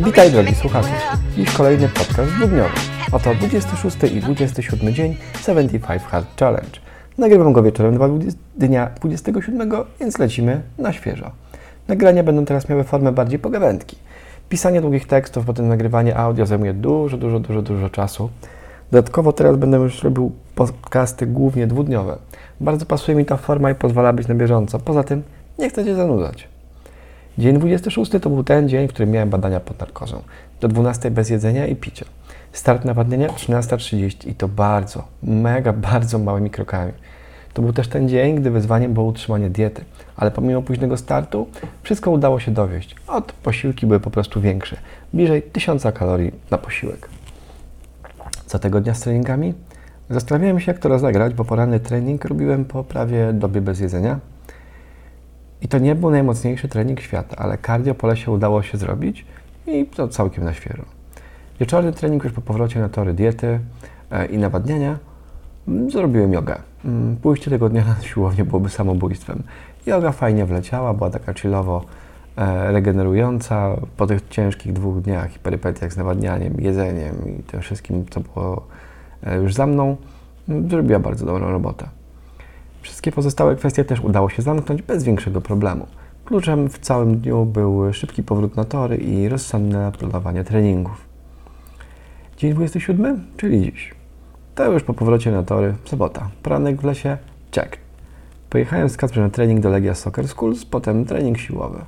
Witaj drogi słuchacze. Dziś kolejny podcast dwudniowy. Oto 26 i 27 dzień 75 Hard Challenge. Nagrywam go wieczorem dnia 27, więc lecimy na świeżo. Nagrania będą teraz miały formę bardziej pogawędki. Pisanie długich tekstów, potem nagrywanie audio zajmuje dużo, dużo, dużo, dużo czasu. Dodatkowo teraz będę już robił podcasty głównie dwudniowe. Bardzo pasuje mi ta forma i pozwala być na bieżąco. Poza tym nie chcę Cię zanudzać. Dzień 26 to był ten dzień, w którym miałem badania pod narkozą. Do 12 bez jedzenia i picia. Start nawadniania 13.30 i to bardzo, mega, bardzo małymi krokami. To był też ten dzień, gdy wyzwaniem było utrzymanie diety, ale pomimo późnego startu wszystko udało się dowieść. Od posiłki były po prostu większe, bliżej 1000 kalorii na posiłek. Co tego dnia z treningami? Zastanawiałem się, jak to rozegrać, bo poranny trening robiłem po prawie dobie bez jedzenia. I to nie był najmocniejszy trening świata, ale cardio po lesie udało się zrobić i to całkiem na świeżo. Wieczorny trening już po powrocie na tory diety e, i nawadniania mm, zrobiłem jogę. Mm, Pójście tego dnia na siłownię byłoby samobójstwem. Joga fajnie wleciała, była taka chillowo regenerująca po tych ciężkich dwóch dniach i perypetiach z nawadnianiem, jedzeniem i tym wszystkim, co było e, już za mną, zrobiła bardzo dobrą robotę. Wszystkie pozostałe kwestie też udało się zamknąć bez większego problemu. Kluczem w całym dniu był szybki powrót na tory i rozsądne planowanie treningów. Dzień 27, czyli dziś. To już po powrocie na tory, sobota. Poranek w lesie, check. Pojechałem z Kacprem na trening do Legia Soccer Schools, potem trening siłowy.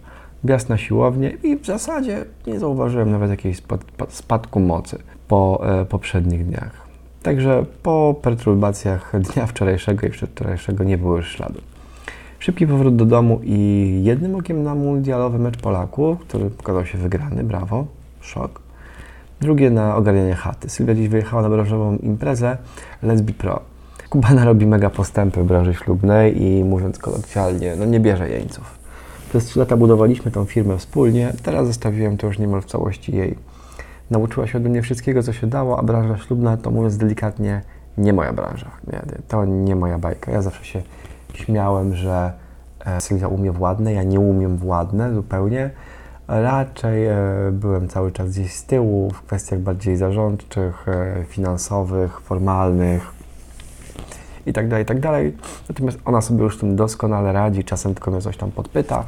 Wjazd na siłownię i w zasadzie nie zauważyłem nawet jakiegoś spad- spadku mocy po e, poprzednich dniach. Także po perturbacjach dnia wczorajszego i wczorajszego nie było już śladu. Szybki powrót do domu i jednym okiem na mundialowy mecz Polaków, który pokazał się wygrany, brawo, szok. Drugie na ogarnianie chaty. Sylwia dziś wyjechała na branżową imprezę Let's Be Pro. Kubana robi mega postępy w branży ślubnej i mówiąc kolokwialnie, no nie bierze jeńców. Przez 3 lata budowaliśmy tą firmę wspólnie, teraz zostawiłem to już niemal w całości jej. Nauczyła się ode mnie wszystkiego, co się dało, a branża ślubna to mówiąc delikatnie, nie moja branża. Nie, to nie moja bajka. Ja zawsze się śmiałem, że e, Sylwia umie władne, ja nie umiem władne zupełnie. Raczej e, byłem cały czas gdzieś z tyłu w kwestiach bardziej zarządczych, e, finansowych, formalnych i tak dalej, i tak dalej. Natomiast ona sobie już tym doskonale radzi, czasem tylko mnie coś tam podpyta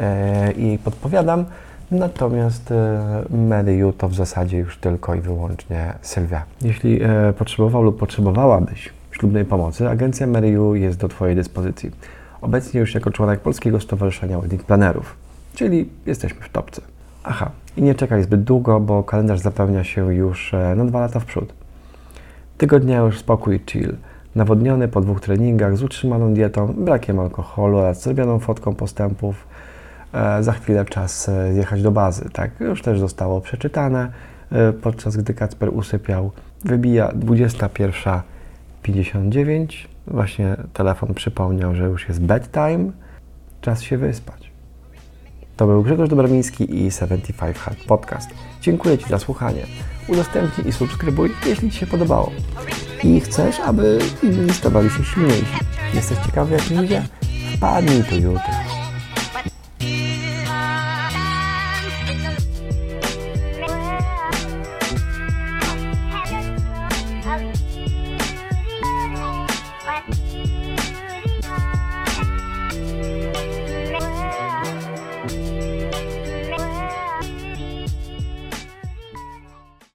e, i podpowiadam. Natomiast Mary Yu to w zasadzie już tylko i wyłącznie Sylwia. Jeśli e, potrzebował lub potrzebowałabyś ślubnej pomocy, agencja Mary Yu jest do Twojej dyspozycji. Obecnie już jako członek Polskiego Stowarzyszenia Wedding Planerów, czyli jesteśmy w topce. Aha, i nie czekaj zbyt długo, bo kalendarz zapełnia się już na dwa lata w przód. Tygodnia już spokój chill. Nawodniony po dwóch treningach z utrzymaną dietą, brakiem alkoholu oraz zrobioną fotką postępów. E, za chwilę czas e, jechać do bazy. Tak, już też zostało przeczytane, e, podczas gdy Kacper usypiał. Wybija 21.59. Właśnie telefon przypomniał, że już jest bedtime. Czas się wyspać. To był Grzegorz Dobramiński i 75 Hard Podcast. Dziękuję Ci za słuchanie. Udostępnij i subskrybuj, jeśli Ci się podobało. I chcesz, aby inni stawali się silniejsi. Jesteś ciekawy, jak ludzie? Wpadnij tu jutro.